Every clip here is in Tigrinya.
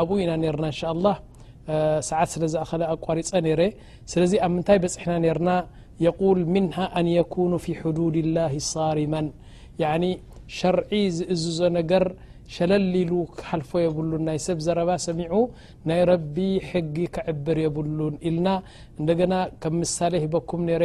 ኣብኡ ኢና ነርና እንሻ ላ ሰዓት ስለ ዝኣኸለ ኣቋሪፀ ነረ ስለዚ ኣብ ምንታይ በፅሕና ነርና የቁል ምንሃ ኣን የኩኑ ፊ ሕዱድ ላ ሳርመን ኒ ሸርዒ ዝእዝዞ ነገር ሸለል ኢሉ ክሓልፎ የብሉን ናይ ሰብ ዘረባ ሰሚዑ ናይ ረቢ ሕጊ ክዕብር የብሉን ኢልና እንደገና ከም ምሳሌ ሂበኩም ነረ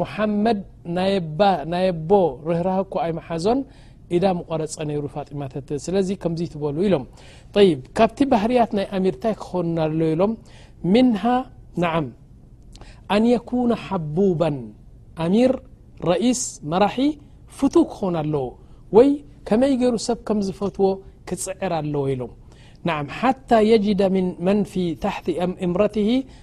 ሙሓመድ ናይ ኣቦ ርህራህ እኳ ኣይመሓዞን ኢዳ ምቆረፀ ነይሩ ፋጢማ ተተ ስለዚ ከምዚ ትበሉ ኢሎም ይ ካብቲ ባህርያት ናይ ኣሚር ታይ ክኾኑ ኣሎ ኢሎም ምንሃ ንዓም ኣን የኩነ ሓቡባን ኣሚር ረኢስ መራሒ ፍቱ ክኾኑ ኣለዎ ወይ ከመይ ገይሩ ሰብ ከም ዝፈትዎ ክፅዕር ኣለዎ ኢሎም ንዓ ሓታ የጅደ ን መን ፊ ታሕቲ እምረትሂ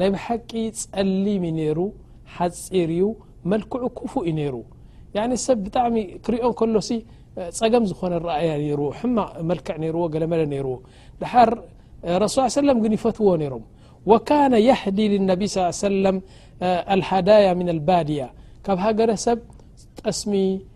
ናይ ብሓቂ ጸሊም እዩ ነሩ ሓጺር እዩ መልክዑ ኩፉእ እዩ ነሩ ያኒ ሰብ ብጣዕሚ ክሪኦ ከሎሲ ጸገም ዝኾነ ረኣያ ነሩ ሕማቅ መልክዕ ነርዎ ገለመለ ነርዎ ድሓር ረሱ ሰለም ግን ይፈትዎ ነሮም ወካነ የህዲ ልነቢ ስ ሰለም ኣልሃዳያ ምን ኣልባድያ ካብ ሃገረሰብ ጠስሚ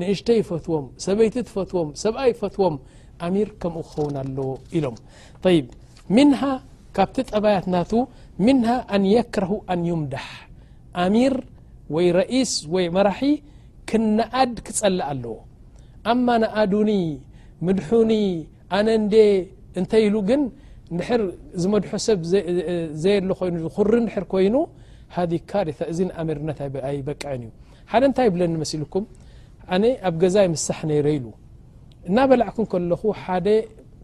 ንእሽተይ ይፈትዎም ሰበይቲ ትፈትዎም ሰብኣይ ይፈትዎም ኣሚር ከምኡ ክኸውን ኣለዎ ኢሎም ይ ምንሃ ካብቲ ጠባያት ናቱ ምንሃ ኣን የክረሁ ኣን ዩምዳሕ ኣሚር ወይ ረኢስ ወይ መራሒ ክነኣድ ክጸልእ ኣለዎ ኣማ ንኣዱኒ ምድሑኒ ኣነ እንዴ እንተ ኢሉ ግን ንድሕር ዝመድሖ ሰብ ዘየለ ኮይኑ ዝኹሪ ድሕር ኮይኑ ሃ ካሪታ እዚ ንኣሚርነት ኣይበቅዕን እዩ ሓደ እንታይ ይብለኒ መሲልኩም ኣነ ኣብ ገዛ ይምሳሕ ነይረ ኢሉ እናበላዕኩ ከለኹ ሓደ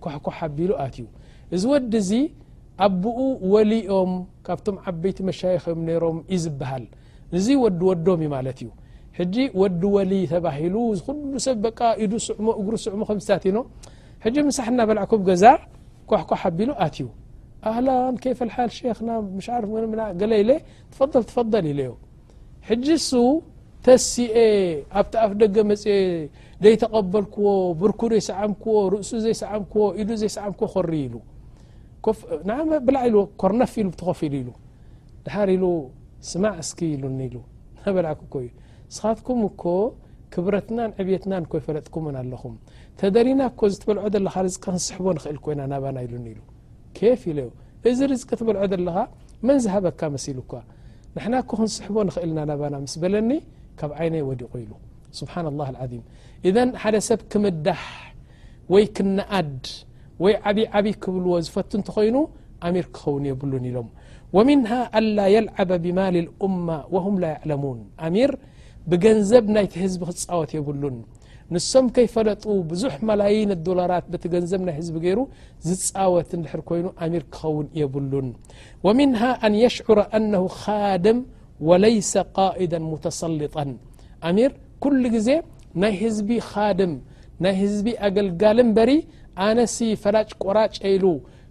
ኳሕኳሕ ኣቢሉ ኣትዩ እዚ ወዲ እዚ ኣቦኡ ወሊ ኦም ካብቶም ዓበይቲ መሻይኽ ዮም ነይሮም እዩ ዝበሃል ንዙ ወዲ ወዶም እዩ ማለት እዩ ሕጂ ወዲ ወሊ ተባሂሉ ዝኩሉ ሰብ በቃ ኢዱ ስዕሞ እግሩ ስዕሞ ከምስታት ኢኖ ሕጂ ምሳሕ እናበላዕኩብ ገዛ ኳሕኳሕ ኣቢሉ ኣትዩ ኣህላን ከይፈልሓል ሸክና ምሻዓር ገለ ኢለ ትፈል ትፈደል ኢለዮ ሕጂ እሱ ተሲኤ ኣብቲ ኣፍ ደገ መጽ ዘይተቐበልክዎ ብርኩ ዘይሰዓምክዎ ርእሱ ዘይሰዓምክዎ ኢዱ ዘይሰዓምክዎ ኮሪ ኢሉ ብላዕ ኢሉ ኮርነፍ ኢሉ ትኸፍ ኢሉ ኢሉ ድሓር ኢሉ ስማዕ እስኪ ኢሉኒ ኢሉ ናበላዕኩ ኮዩ ንስኻትኩም እኮ ክብረትናን ዕብትናን ኮይ ፈለጥኩምን ኣለኹም ተደሊና እኮ ዝትበልዖ ዘለኻ ርዝቂ ክንስሕቦ ንኽእል ኮይና ናባና ኢሉኒ ኢሉ ኬፍ ኢለዮ እዚ ርዝቂ ትበልዖ ዘለኻ መን ዝሃበካ መሲሉ እኳ ንሕና እኮ ክንስሕቦ ንኽእል ኢና ናባና ምስ በለኒ ካብ ዓይነይ ወዲቑ ኢሉ ስብሓን ኣላ ልዓዚም እዘን ሓደ ሰብ ክምዳሕ ወይ ክነኣድ ወይ ዓብ ዓብይ ክብልዎ ዝፈቱ እንተኾይኑ ኣሚር ክኸውን የብሉን ኢሎም ወምንሃ ኣላ የልዓበ ብማል ልእማ ወሁም ላ ያዕለሙን ኣሚር ብገንዘብ ናይቲ ህዝቢ ክፃወት የብሉን ንሶም ከይፈለጡ ብዙሕ መላይን ዶላራት በቲ ገንዘብ ናይ ህዝቢ ገይሩ ዝፃወት እንድሕር ኮይኑ ኣሚር ክኸውን የብሉን ወምንሃ ኣን የሽዑረ ኣነሁ ኻድም ወለይሰ ቃኢደን ሙተሰልጠን ኣሚር ኩሉ ግዜ ናይ ህዝቢ ኻድም ናይ ህዝቢ ኣገልጋሊ እምበሪ ኣነሲ ፈላጭ ቆራጭ ኢሉ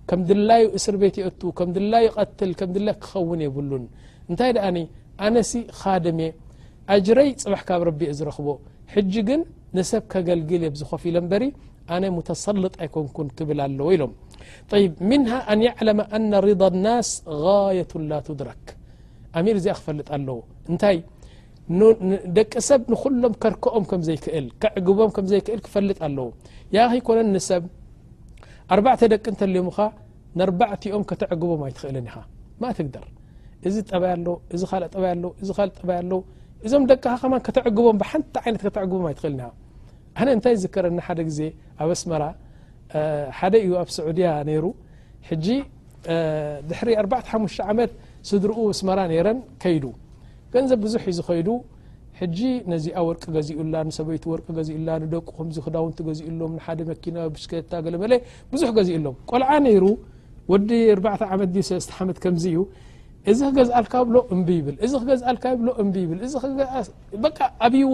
ከም ድላዩ እስር ቤት የእቱ ከም ድላዩ ይቐትል ከም ድላዩ ክኸውን የብሉን እንታይ ደኣኒ ኣነሲ ኻድም እየ ኣጅረይ ፅባሕ ካብ ረቢ እየ ዝረኽቦ ሕጂ ግን ንሰብ ከገልግል እየ ብዝኾፍ ኢለ እምበሪ ኣነ ሙተሰልጥ ኣይኮንኩን ክብል ኣለዎ ኢሎም ጠይብ ምንሃ ኣን ያዕለመ ኣነ ሪዳ ናስ غየቱ ላ ትድረክ ኣሚር እዚኣ ክፈልጥ ኣለዎ እንታይ ደቂ ሰብ ንኩሎም ከርከኦም ከም ዘይክእል ከዕግቦም ከም ዘይክእል ክፈልጥ ኣለዎ ያ ኮነ ንሰብ ኣርባዕተ ደቂ እንተልዮምኻ ንኣርባዕቲኦም ከተዕግቦም ኣይትኽእልን ኢኻ ማ ትግደር እዚ ጠባይ ኣሎ እዚ ካል ጠባይ ኣሎ እዚ ካል ጠባይ ኣሎ እዞም ደቅኻ ከማን ከተዕግቦም ብሓንቲ ዓይነት ከተዕግቦም ኣይትኽእልን ኢኻ ኣነ እንታይ ይዝከረኒ ሓደ ግዜ ኣብ ኣስመራ ሓደ እዩ ኣብ ስዑድያ ነይሩ ሕጂ ድሕሪ ኣርባዕተ ሓሙሽተ ዓመት ስድርኡ ኣስመራ ነይረን ከይዱ ገንዘብ ብዙሕ እዩ ዝኸይዱ ሕጂ ነዚኣ ወርቂ ገዚኡላ ንሰበይቱ ወርቂ ገዚኡላ ንደቁ ከምዚ ክዳውንቲ ገዚኡሎም ንሓደ መኪና ብሽከታ ገለመለ ብዙሕ ገዚኡሎም ቆልዓ ነይሩ ወዲ ኣርባዕተ ዓመት ድ ሰለስተ ዓመት ከምዚ እዩ እዚ ክገዝኣልካ ብሎ እምቢ ይብል እዚ ክገዝኣልካ ይብሎ እምቢ ይብል እዚ በቃ ኣብይዎ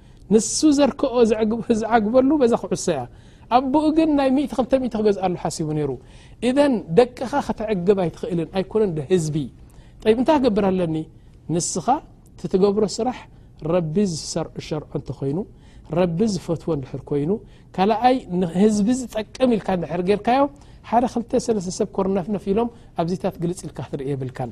ንሱ ዘርከኦ ዝዓግበሉ በዛ ክዕሶ እያ ኣቦኡ ግን ናይ ሚእቲ ክልተ ሚእቲ ክገዝኣሉ ሓሲቡ ነይሩ እዘን ደቅኻ ከተዕግብ ኣይትኽእልን ኣይኮነን ህዝቢ ጠይብ እንታይ ክገብር ኣለኒ ንስኻ ትትገብሮ ስራሕ ረቢ ዝሰርዖ እንተኮይኑ ረቢ ዝፈትዎ እንድሕር ኮይኑ ካልኣይ ንህዝቢ ዝጠቅም ኢልካ እንድሕር ጌርካዮ ሓደ ክልተ ሰለስተ ሰብ ኮርነፍነፍ ኢሎም ኣብዚታት ግልፅ ኢልካ ክትርኢ የብልካን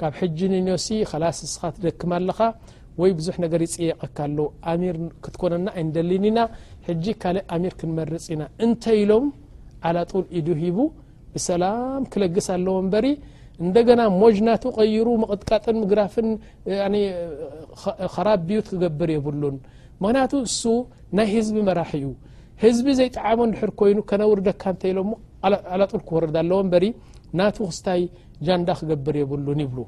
ካብ ሕጂ ንንዮሲ ኸላስ እስኻ ትደክም ኣለኻ ወይ ብዙሕ ነገር ይጽየቀካ ኣሎ ኣሚር ክትኮነና ኣይንደሊን ኢና ሕጂ ካልእ ኣሚር ክንመርጽ ኢና እንተ ኢሎም ዓላጡል ኢዱ ሂቡ ብሰላም ክለግስ ኣለዎ እምበሪ እንደገና ሞጅናቱ ቀይሩ ምቕጥቃጥን ምግራፍን ኸራብ ብዩት ክገብር የብሉን ምክንያቱ እሱ ናይ ህዝቢ መራሒ እዩ ህዝቢ ዘይጠዓሞ ድሕር ኮይኑ ከነውርደካ እንተ ኢሎሞ ዓላጡል ክወርድ ኣለዎ እምበሪ ናቱ ክስታይ ጃንዳ ክገብር የብሉን ይብሉ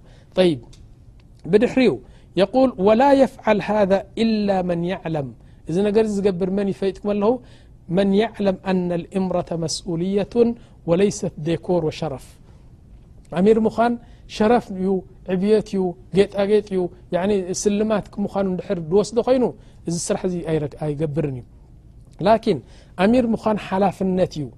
ይብ ብድሕሪኡ የል ወላ የፍዓል ሃذ ኢላ መን የዕለም እዚ ነገር ዝገብር መን ይፈይጥኩም ኣለኹ መን የዕለም ኣነ ልእምረተ መስኡልየትን ወለይሰት ዴኮር ወሸረፍ ኣሚር ምዃን ሸረፍ እዩ ዕብየት እዩ ጌጣጌጥ እዩ ስልማት ምዃኑ ድሕር ዝወስዶ ኮይኑ እዚ ስራሕ እዚ ኣይገብርን እዩ ላኪን ኣሚር ምዃን ሓላፍነት እዩ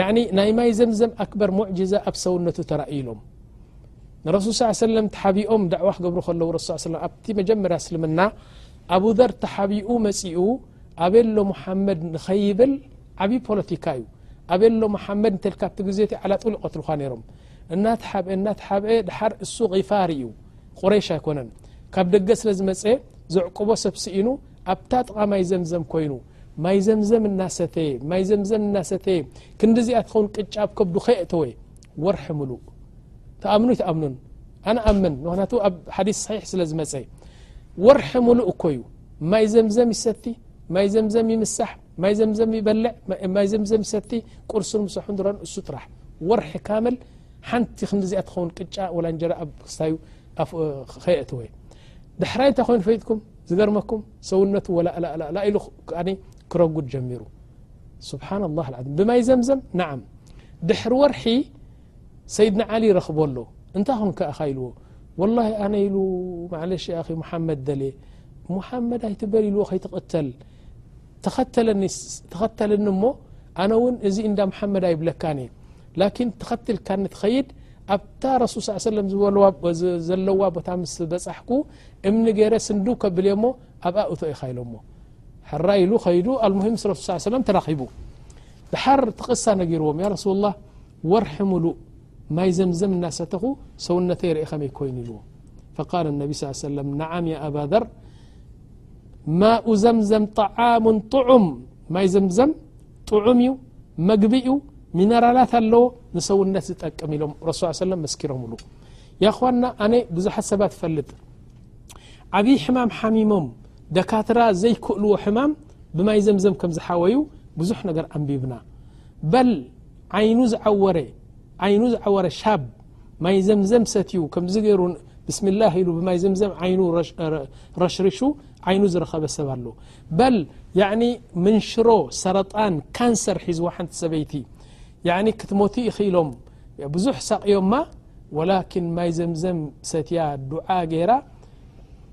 ያኒ ናይ ማይ ዘምዘም ኣክበር ሙዕጅዛ ኣብ ሰውነቱ ተራእዩ ኢሎም ንረሱል ስ ሰለም ተሓቢኦም ዳዕዋ ክገብሩ ከለዉ ረሱ ሰለ ኣብቲ መጀመርያ እስልምና ኣቡዘር ተሓቢኡ መጺኡ ኣበሎ ሙሓመድ ንኸይብል ዓብዪ ፖለቲካ እዩ ኣበሎ ሙሓመድ እንተልካ ኣብቲ ግዜ እቲ ዓላጡል ይቀትልኳ ነይሮም እናተሓብአ እናተሓብአ ድሓር እሱ ፋር እዩ ቁረይሽ ኣይኮነን ካብ ደገ ስለ ዝመጸ ዘዕቁቦ ሰብ ስኢኑ ኣብታ ጥቓማይ ዘምዘም ኮይኑ ማይ ዘምዘም እናሰተየ ማይ ዘምዘም እናሰተየ ክንዲዚኣ ትኸውን ቅጫ ኣብ ከብዱ ከየእተወ ወርሒ ምሉእ ተኣምኑ ኣይትኣምኑን ኣነ ኣምን ምክንያቱ ኣብ ሓዲስ ሰሒሕ ስለ ዝመፀ ወርሒ ምሉእ እኮ እዩ ማይ ዘምዘም ይሰቲ ማይ ዘምዘም ይምሳሕ ማይ ዘምዘም ይበልዕ ማይ ዘምዘም ይሰቲ ቁርስን ምሳሑን ድራን እሱ ጥራሕ ወርሒ ካምል ሓንቲ ክንዲዚኣ ትኸውን ቅጫ ወላ እንጀራ ኣብ ክስታዩ ከየእተወ ድሕራይ እንታይ ኮይኑ ፈጥኩም ዝገርመኩም ሰውነቱ ወላእላእላእላ ኢሉ ከኣ ክረጉድ ጀሚሩ ስብሓና ላህ ዓም ብማይ ዘምዘም ንዓም ድሕሪ ወርሒ ሰይድና ዓሊ ረኽቦ ኣሎ እንታይ ኹንካ እኻ ኢልዎ ወላ ኣነ ኢሉ ማለሽ ያ ሙሓመድ ደልየ ሙሓመድ ኣይትበል ኢልዎ ከይትቕተል ተኸተለኒ እሞ ኣነ እውን እዚ እንዳ መሓመድ ኣይብለካን እየ ላኪን ተኸትልካኒ ትኸይድ ኣብታ ረሱል ስ ሰለም ዝበዋ ዘለዋ ቦታ ምስ በጻሕኩ እምኒ ገይረ ስንድው ከብል እየሞ ኣብኣ እቶ ኢኻ ኢሎሞ ሕራይ ኢሉ ከይዱ ኣልሙሂም ምስ ረሱል ስ ሰለም ተራኺቡ ድሓር ትቕሳ ነጊርዎም ያ ረሱል ላህ ወርሒ ሙሉእ ማይ ዘምዘም እናሰተኹ ሰውነተይ ርእ ከመይ ኮይኑ ኢልዎ ፈቃል ነቢ ስ ሰለም ንዓም ኣባዘር ማኡ ዘምዘም ጣዓሙን ጥዑም ማይ ዘምዘም ጥዑም እዩ መግቢ እዩ ሚነራላት ኣለዎ ንሰውነት ዝጠቅም ኢሎም ረሱ ሰለም መስኪሮምሉ ያኣኽዋና ኣነ ብዙሓት ሰባት እፈልጥ ዓብዪ ሕማም ሓሚሞም ደካትራ ዘይክእልዎ ሕማም ብማይ ዘምዘም ከም ዝሓወዩ ብዙሕ ነገር ኣንቢብና በል ዓይኑ ዝዓወረ ዓይኑ ዝዓወረ ሻብ ማይ ዘምዘም ሰትዩ ከምዚ ገይሩ ብስሚላ ኢሉ ብማይ ዘምዘም ዓይኑ ረሽርሹ ዓይኑ ዝረኸበ ሰብ ኣሎ በል ያኒ ምንሽሮ ሰረጣን ካንሰር ሒዝዋ ሓንቲ ሰበይቲ ክትሞቲ ኢኺኢሎም ብዙሕ ሳቅዮማ ወላኪን ማይ ዘምዘም ሰትያ ዱዓ ገይራ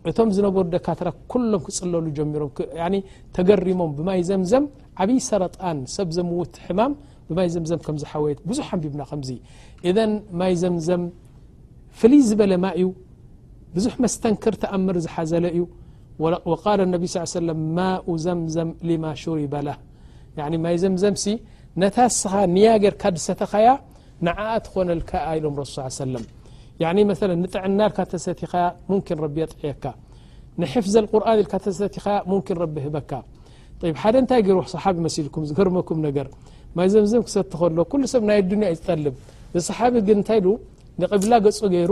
እቶም ዝነበሩ ደካትራ ኩሎም ክፅለሉ ጀሚሮም ተገሪሞም ብማይ ዘምዘም ዓብይ ሰረጣን ሰብ ዘምውት ሕማም ብማይ ዘምዘም ከም ዝሓወየት ብዙሕ ኣንቢብና ከምዚ እዘን ማይ ዘምዘም ፍልይ ዝበለ ማ እዩ ብዙሕ መስተንክር ተኣምር ዝሓዘለ እዩ ወቃል ነቢ ስ ሰለም ማኡ ዘምዘም ሊማ ሹሪበላ ያኒ ማይ ዘምዘምሲ ነታ ስኻ ንያ ገርካ ድሰተኻያ ንዓኣ ትኾነልካ ያ ኢሎም ረሱ ስ ሰለም ያኒ መለ ንጥዕና ልካ ተሰቲኻያ ሙምኪን ረቢ የጥዕየካ ንሕፍዘ ቁርን ኢልካ ተሰቲኻያ ሙምኪን ረቢ ህበካ ይ ሓደ እንታይ ገይሩ ሰሓቢ መሲልኩም ዝገርመኩም ነገር ማይ ዘምዘም ክሰቲ ከሎ ኩሉ ሰብ ናይ ኣዱንያ እዩ ዝጠልብ ዝሰሓቢ ግን እንታይ ኢሉ ንቕብላ ገጹ ገይሩ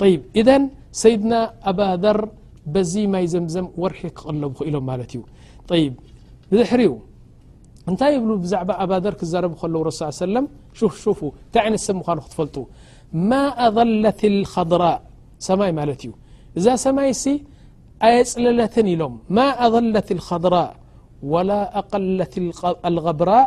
طይብ ኢዘን ሰይድና ኣባዘር በዚ ማይ ዘምዘም ወርሒ ክቕለቡ ክኢሎም ማለት እዩ ይብ ብድሕሪኡ እንታይ ይብሉ ብዛዕባ ኣባዘር ክዛረቡ ከለዉ ረሱ ሰለም ሹፍሹፉ እንታይ ዓይነት ሰብ ምዃኑ ክትፈልጡ ማ ኣظለት ኸድራእ ሰማይ ማለት እዩ እዛ ሰማይ ሲ ኣየጽለለትን ኢሎም ማ ኣظለት ኸድራእ ወላ ኣቀለት ኣልغብራእ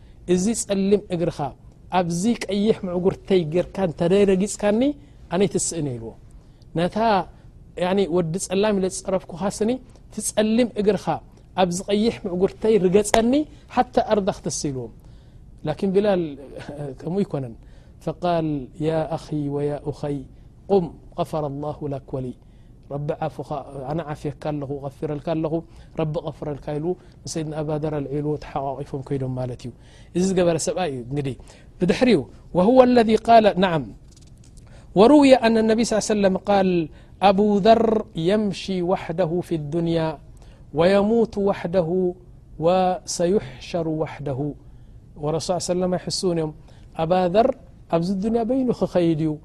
እዚ ጸሊም እግርኻ ኣብዚ ቀይሕ ምዕጉርተይ ጌርካ እንተደይ ረጊጽካኒ ኣነ ኣይትስእን እየ ኢልዎ ነታ ወዲ ጸላም ኢለ ዝጸረፍኩኻ ስኒ እቲ ጸሊም እግርኻ ኣብዚ ቀይሕ ምዕጉርተይ ርገጸኒ ሓታ ኣርዳ ክትስ ኢልዎም ላኪን ቢላል ከምኡ ኣይኮነን ፈቃል ያ ኣኺ ወያ ኡኸይ ቁም غፈረ ላሁ ላክ ወሊ ربعنا عاف غفرلكل رب غفر لكل سيدنا أباذر العيلو تحقافم كيدم مالت ي إ قبر سبأ ي بدحر وهو الذي قال نعم وروي أن النبي صى عيه وسلم قال أبو ذر يمشي وحده في الدنيا و يموت وحده وسيحشر وحده ورسل يه سميحسونم أباذر ادنيا بين خيد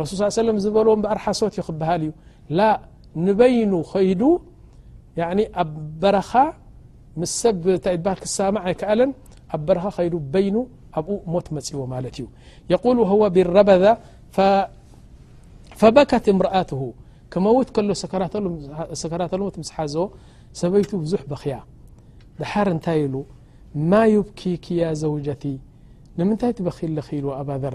ረሱል ስ ሰለም ዝበልዎ እምበኣር ሓሶት እዩ ክበሃል እዩ ላ ንበይኑ ኸይዱ ኣብ በረኻ ምስ ሰብ እንታይ ይበሃል ክሰማማዕ ኣይከኣለን ኣብ በረኻ ኸይዱ በይኑ ኣብኡ ሞት መጺዎ ማለት እዩ የቁል ወህወ ብረበዛ ፈበከት እምርኣትሁ ክመውት ከሎ ሰከራተ ሞት ምስ ሓዞ ሰበይቱ ብዙሕ በኽያ ድሓር እንታይ ኢሉ ማ ዩብኪኪ ያ ዘውጀቲ ንምንታይ ትበኺ ኣለኺ ኢልዎ ኣባዘር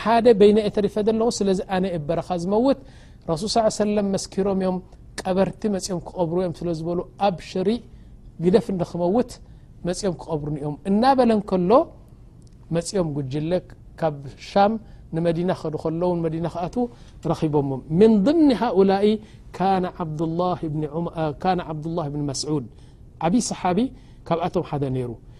ሓደ በይነይ ተሪፈ ዘለኹ ስለዚ ኣነ እየ ኣብ በረኻ ዝመውት ረሱል ስ ሰለም መስኪሮም እዮም ቀበርቲ መፅኦም ክቐብሩ እዮም ስለ ዝበሉ ኣብሽሪ ግደፍ እንዶ ክመውት መፅኦም ክቐብሩኒ እዮም እናበለ እንከሎ መፅኦም ጉጅለ ካብ ሻም ንመዲና ክኸዱ ከለዉ ንመዲና ክኣትዉ ረኺቦሞም ምን ضምኒ ሃኡላ ካነ ዓብዱላህ ብኒ መስዑድ ዓብዪ ሰሓቢ ካብኣቶም ሓደ ነይሩ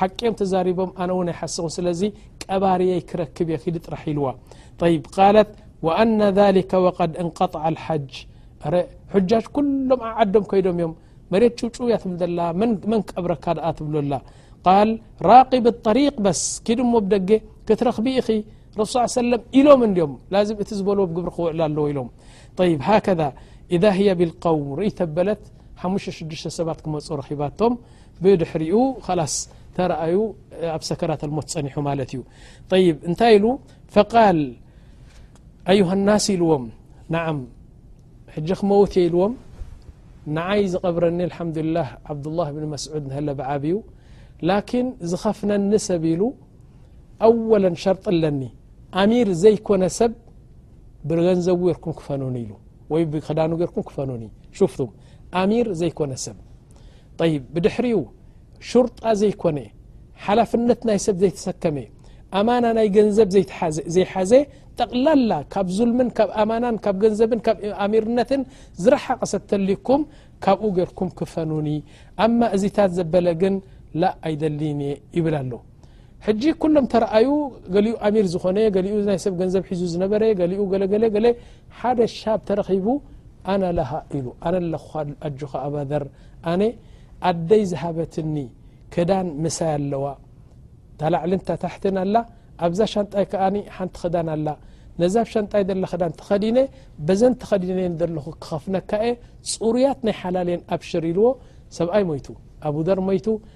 ሓቂ እዮም ተዛሪቦም ኣነ እውን ኣይሓስኹን ስለዚ ቀባርየይ ክረክብ እየ ክዲ ጥራሕ ኢልዋ ይ ቃለት ወኣነ ذሊከ ወቀድ እንቀጣ ሓጅ ረ ሕጃጅ ኩሎም ዓዓዶም ከይዶም እዮም መሬት ጭውጩ እያ ትብል ዘላ መን ቀብረካ ድኣ ትብሎ ኣላ ቃል ራቂብ ጠሪቅ በስ ኪድ እሞ ብ ደገ ክትረክቢ ኢኺ ረሱል ስ ሰለም ኢሎም እንድዮም ላዝም እቲ ዝበልዎ ብግብሪ ክውዕል ኣለዎ ኢሎም ይ ሃከذ ኢዛ ሂየ ብልቀውም ርእይተበለት ሓሙሽተ ሽዱሽተ ሰባት ክመፁ ረኺባቶም ብድሕሪኡ ላስ ተረኣዩ ኣብ ሰከራት ኣልሞት ጸኒሑ ማለት እዩ ይ እንታይ ኢሉ ፈቃል ኣዩሃናስ ኢልዎም ንዓም ሕጂ ክመውት እየ ኢልዎም ንዓይ ዝቐብረኒ ልሓምዱላህ ዓብዱላህ ብኒ መስዑድ ንሀለ ብዓብ እዩ ላኪን ዝኸፍነኒ ሰብ ኢሉ ኣወለ ሸርጢ ኣለኒ ኣሚር ዘይኮነ ሰብ ብገንዘቡ ጌርኩም ክፈኑኒ ኢሉ ወይ ብክዳኑ ጌርኩም ክፈኑኒ ሹፍቱም ኣሚር ዘይኮነ ሰብ ይ ብድሕሪኡ ሹርጣ ዘይኮነ ሓላፍነት ናይ ሰብ ዘይተሰከመ ኣማና ናይ ገንዘብ ዘይሓዘ ጠቕላላ ካብ ዙልምን ካብ ኣማናን ካብ ገንዘብን ካብ ኣሚርነትን ዝረሓቐ ሰብ ተልኩም ካብኡ ገርኩም ክፈኑኒ ኣማ እዚታት ዘበለ ግን ላ ኣይደሊን እየ ይብል ኣሎ ሕጂ ኩሎም ተረኣዩ ገሊኡ ኣሚር ዝኾነ ገሊኡ ናይ ሰብ ገንዘብ ሒዙ ዝነበረ ገሊኡ ገለገለ ገለ ሓደ ሻብ ተረኺቡ ኣነ ለሃ ኢሉ ኣነ ለኹ ኣጆኻ ኣባዘር ኣነ ኣደይ ዝሃበትኒ ክዳን ምሳይ ኣለዋ ታላዕልን ታታሕትን ኣላ ኣብዛ ሻንጣይ ከኣ ሓንቲ ክዳን ኣላ ነዛ ብ ሻንጣይ ዘላ ክዳን ተኸዲነ በዘን ተኸዲነ ዘለኹ ክኸፍነካ እየ ፅሩያት ናይ ሓላልየን ኣብሽር ኢልዎ ሰብኣይ ሞይቱ ኣቡዘር ሞይቱ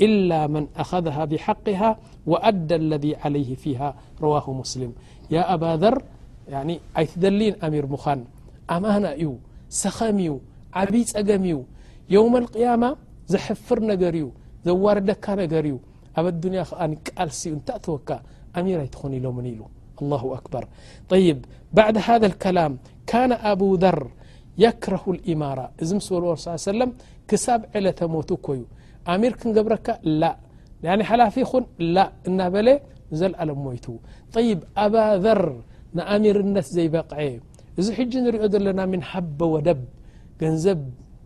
إلا من أخذها بحقها و أدى الذي عليه فيها رواه مسلم يا أبا ذر يعني أيتدلين أمير مخن أمان ي سخم ي عب ጸقم ي يوم القيامة زحفر نر ي زوردك نر ي أب الدنيا لس اتتوك أمير يتخن يلمن ل الله أكبر طيب بعد هذا الكلام ኣذር ክረ ማر እዚ ክሳብ ዕለተ ሞቱ እኮ እዩ ኣሚር ክንገብረካ ላእ ያኒ ሓላፊ ኹን ላእ እናበለ ንዘልኣለም ሞይቱ ጠይብ ኣባዘር ንኣሚርነት ዘይበቕዐ እዚ ሕጂ ንሪኦ ዘለና ምን ሃበ ወደብ ገንዘብ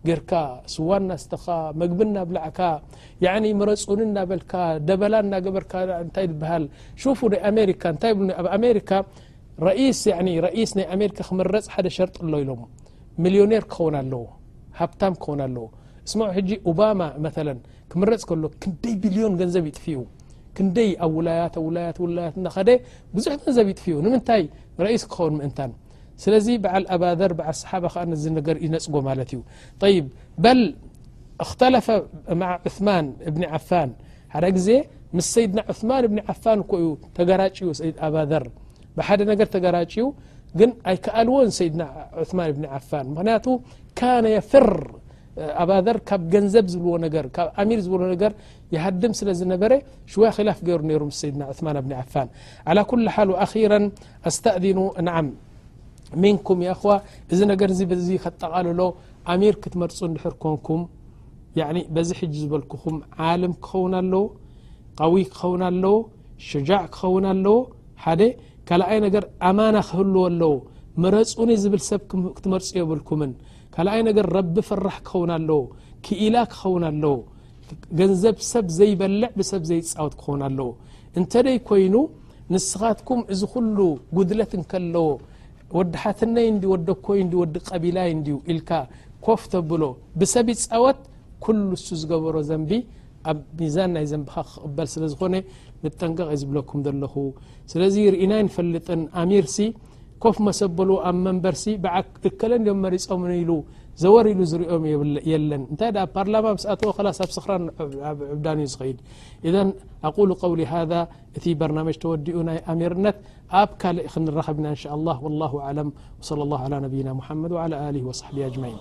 ጌርካ ስዋ እናስተኻ መግቢ እናብላዕካ ያኒ ምረፁኒ እናበልካ ደበላ እናገበርካ እንታይ ዝበሃል ሹፉ ናይ ኣሜሪካ እንታይ ይብሉ ኣብ ኣሜሪካ ረኢስ ረኢስ ናይ ኣሜሪካ ክምረፅ ሓደ ሸርጢ ኣሎ ኢሎም ሚልዮኔር ክኸውን ኣለዎ ሃብታም ክኾን ኣለዎ እስማዑ ሕጂ ኡባማ መተለን ክምረጽ ከሎ ክንደይ ቢልዮን ገንዘብ ይጥፊኡ ክንደይ ኣብ ውላያት ኣብ ውላያት ውላያት እናኸደ ብዙሕ ገንዘብ ይጥፊኡ ንምንታይ ረኢስ ክኸውን ምእንታን ስለዚ በዓል ኣባዘር በዓል ሰሓባ ከዓ ነዚ ነገር ይነጽጎ ማለት እዩ ጠይብ በል እክተለፈ ማዓ ዑስማን እብኒ ዓፋን ሓደ ግዜ ምስ ሰይድና ዑስማን እብኒ ዓፋን እኮ እዩ ተገራጭዩ ሰይድ ኣባዘር ብሓደ ነገር ተጋራጭዩ ግን ኣይከኣልዎን ሰይድና ዑስማን እብኒ ዓፋን ምክንያቱ ካነ የፍር ኣባዘር ካብ ገንዘብ ዝብልዎ ነገር ካብ ኣሚር ዝብልዎ ነገር ይሃድም ስለ ዝነበረ ሽወያ ክላፍ ገይሩ ነይሩ ምስ ሰይድና ዑስማን እብኒ ዓፋን ዓላ ኩሉ ሓል ኣኪረን ኣስተእዚኑ ንዓም ሚንኩም የእኽዋ እዚ ነገር እዚ በዚ ከጠቓልሎ ኣሚር ክትመርፁ እንድሕር ኮንኩም ያኒ በዚ ሕጂ ዝበልኩኹም ዓለም ክኸውን ኣለዎ ቃዊ ክኸውን ኣለዎ ሽጃዕ ክኸውን ኣለዎ ሓደ ካልኣይ ነገር ኣማና ክህልዎ ኣለዎ ምረፁኒ ዝብል ሰብ ክትመርፁ የብልኩምን ካልኣይ ነገር ረቢ ፈራሕ ክኸውን ኣለዎ ክኢላ ክኸውን ኣለዎ ገንዘብ ሰብ ዘይበልዕ ብሰብ ዘይፃወት ክኸውን ኣለዎ እንተደይ ኮይኑ ንስኻትኩም እዚ ኩሉ ጉድለት እንከለዎ ወዲ ሓትነይ እንዲ ወዲ ኣኮይ እንዲ ወዲ ቀቢላይ እንድዩ ኢልካ ኮፍ ተብሎ ብሰብ ይፃወት ኩሉ እሱ ዝገበሮ ዘንቢ ኣብ ሚዛን ናይ ዘንብኻ ክቕበል ስለ ዝኾነ ንጠንቀቕ እየ ዝብለኩም ዘለኹ ስለዚ ርኢናይ ንፈልጥን ኣሚር ሲ ኮፍ መሰበሉ ኣብ መንበር ሲ ብዓ እከለን እዮም መሪፆም ኢሉ ዘወር ኢሉ ዝሪኦም የለን እንታይ ደ ፓርላማ ምስ ኣተወ ከላስ ኣብ ስኽራ ኣብ ዕብዳን እዩ ዝኸይድ እዘን ኣቁሉ ቀውሊ ሃذ እቲ በርናመጅ ተወዲኡ ናይ ኣሚርነት ኣብ ካልእ ክንራኸብና እንሻ ላه ወላه ኣለም ወصለ ላه ላ ነብይና ሙሓመድ ወላ ኣሊ ወصሕቢ ኣጅማዒን